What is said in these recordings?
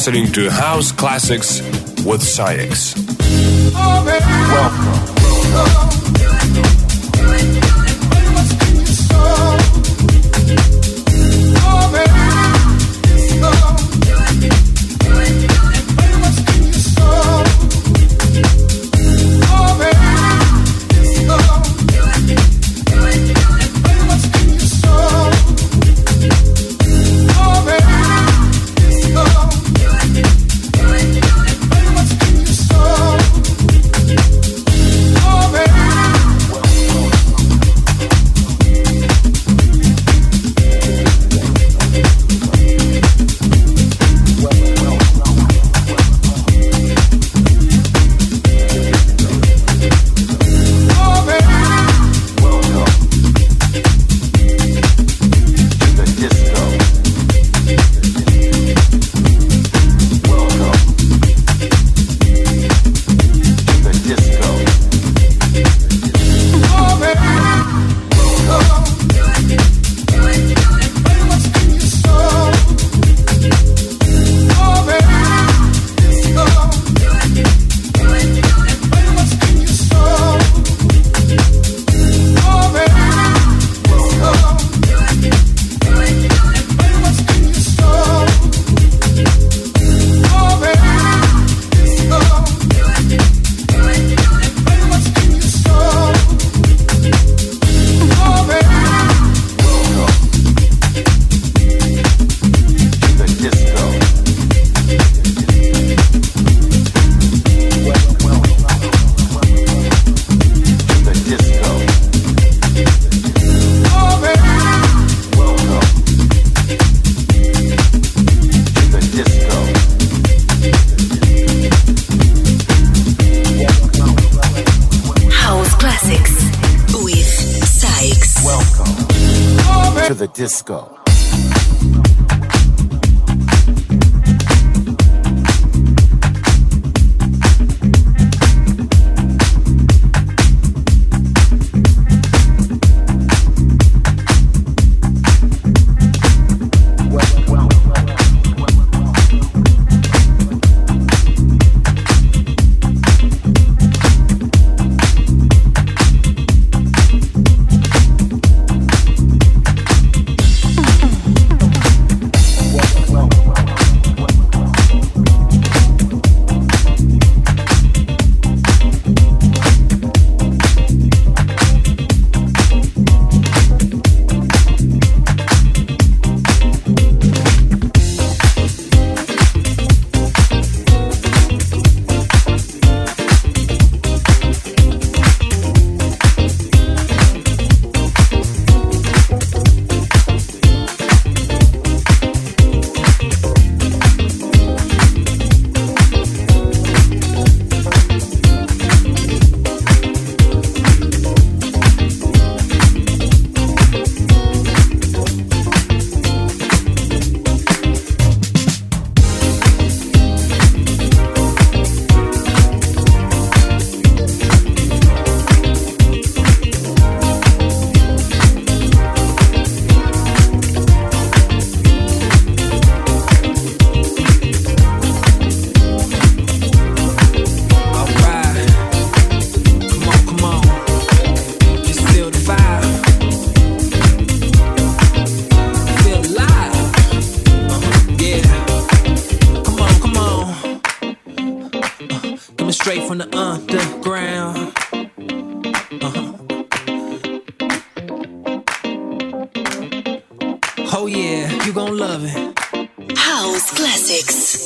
Listening to House Classics with SAIX.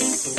Thank you.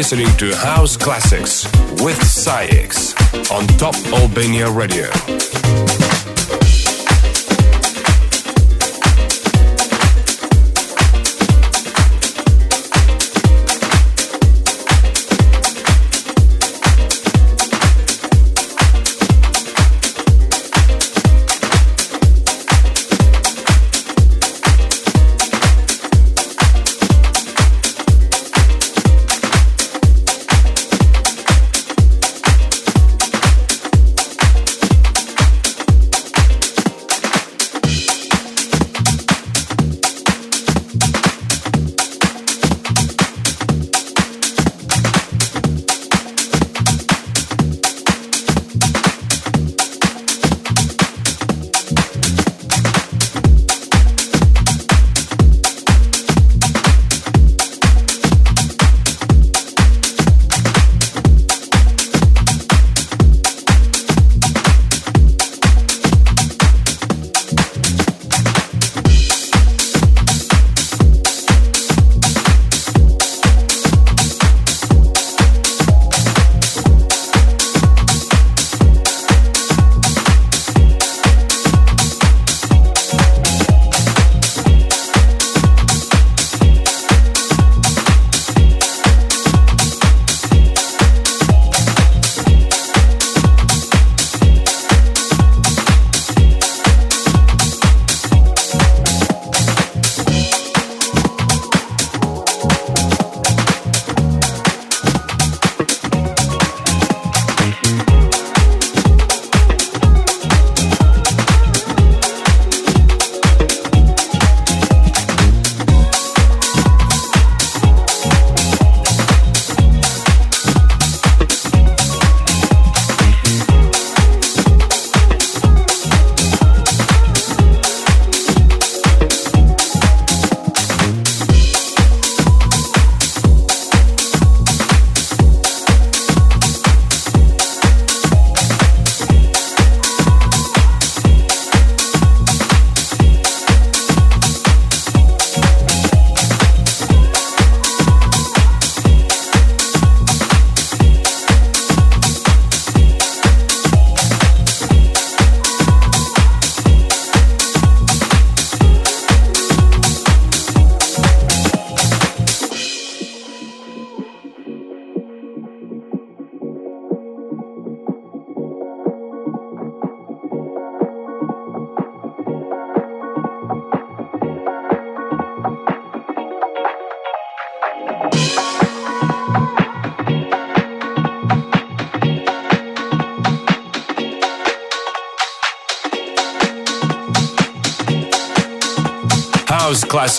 listening to House Classics with SAIX on Top Albania Radio.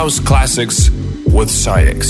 House Classics with SAIX.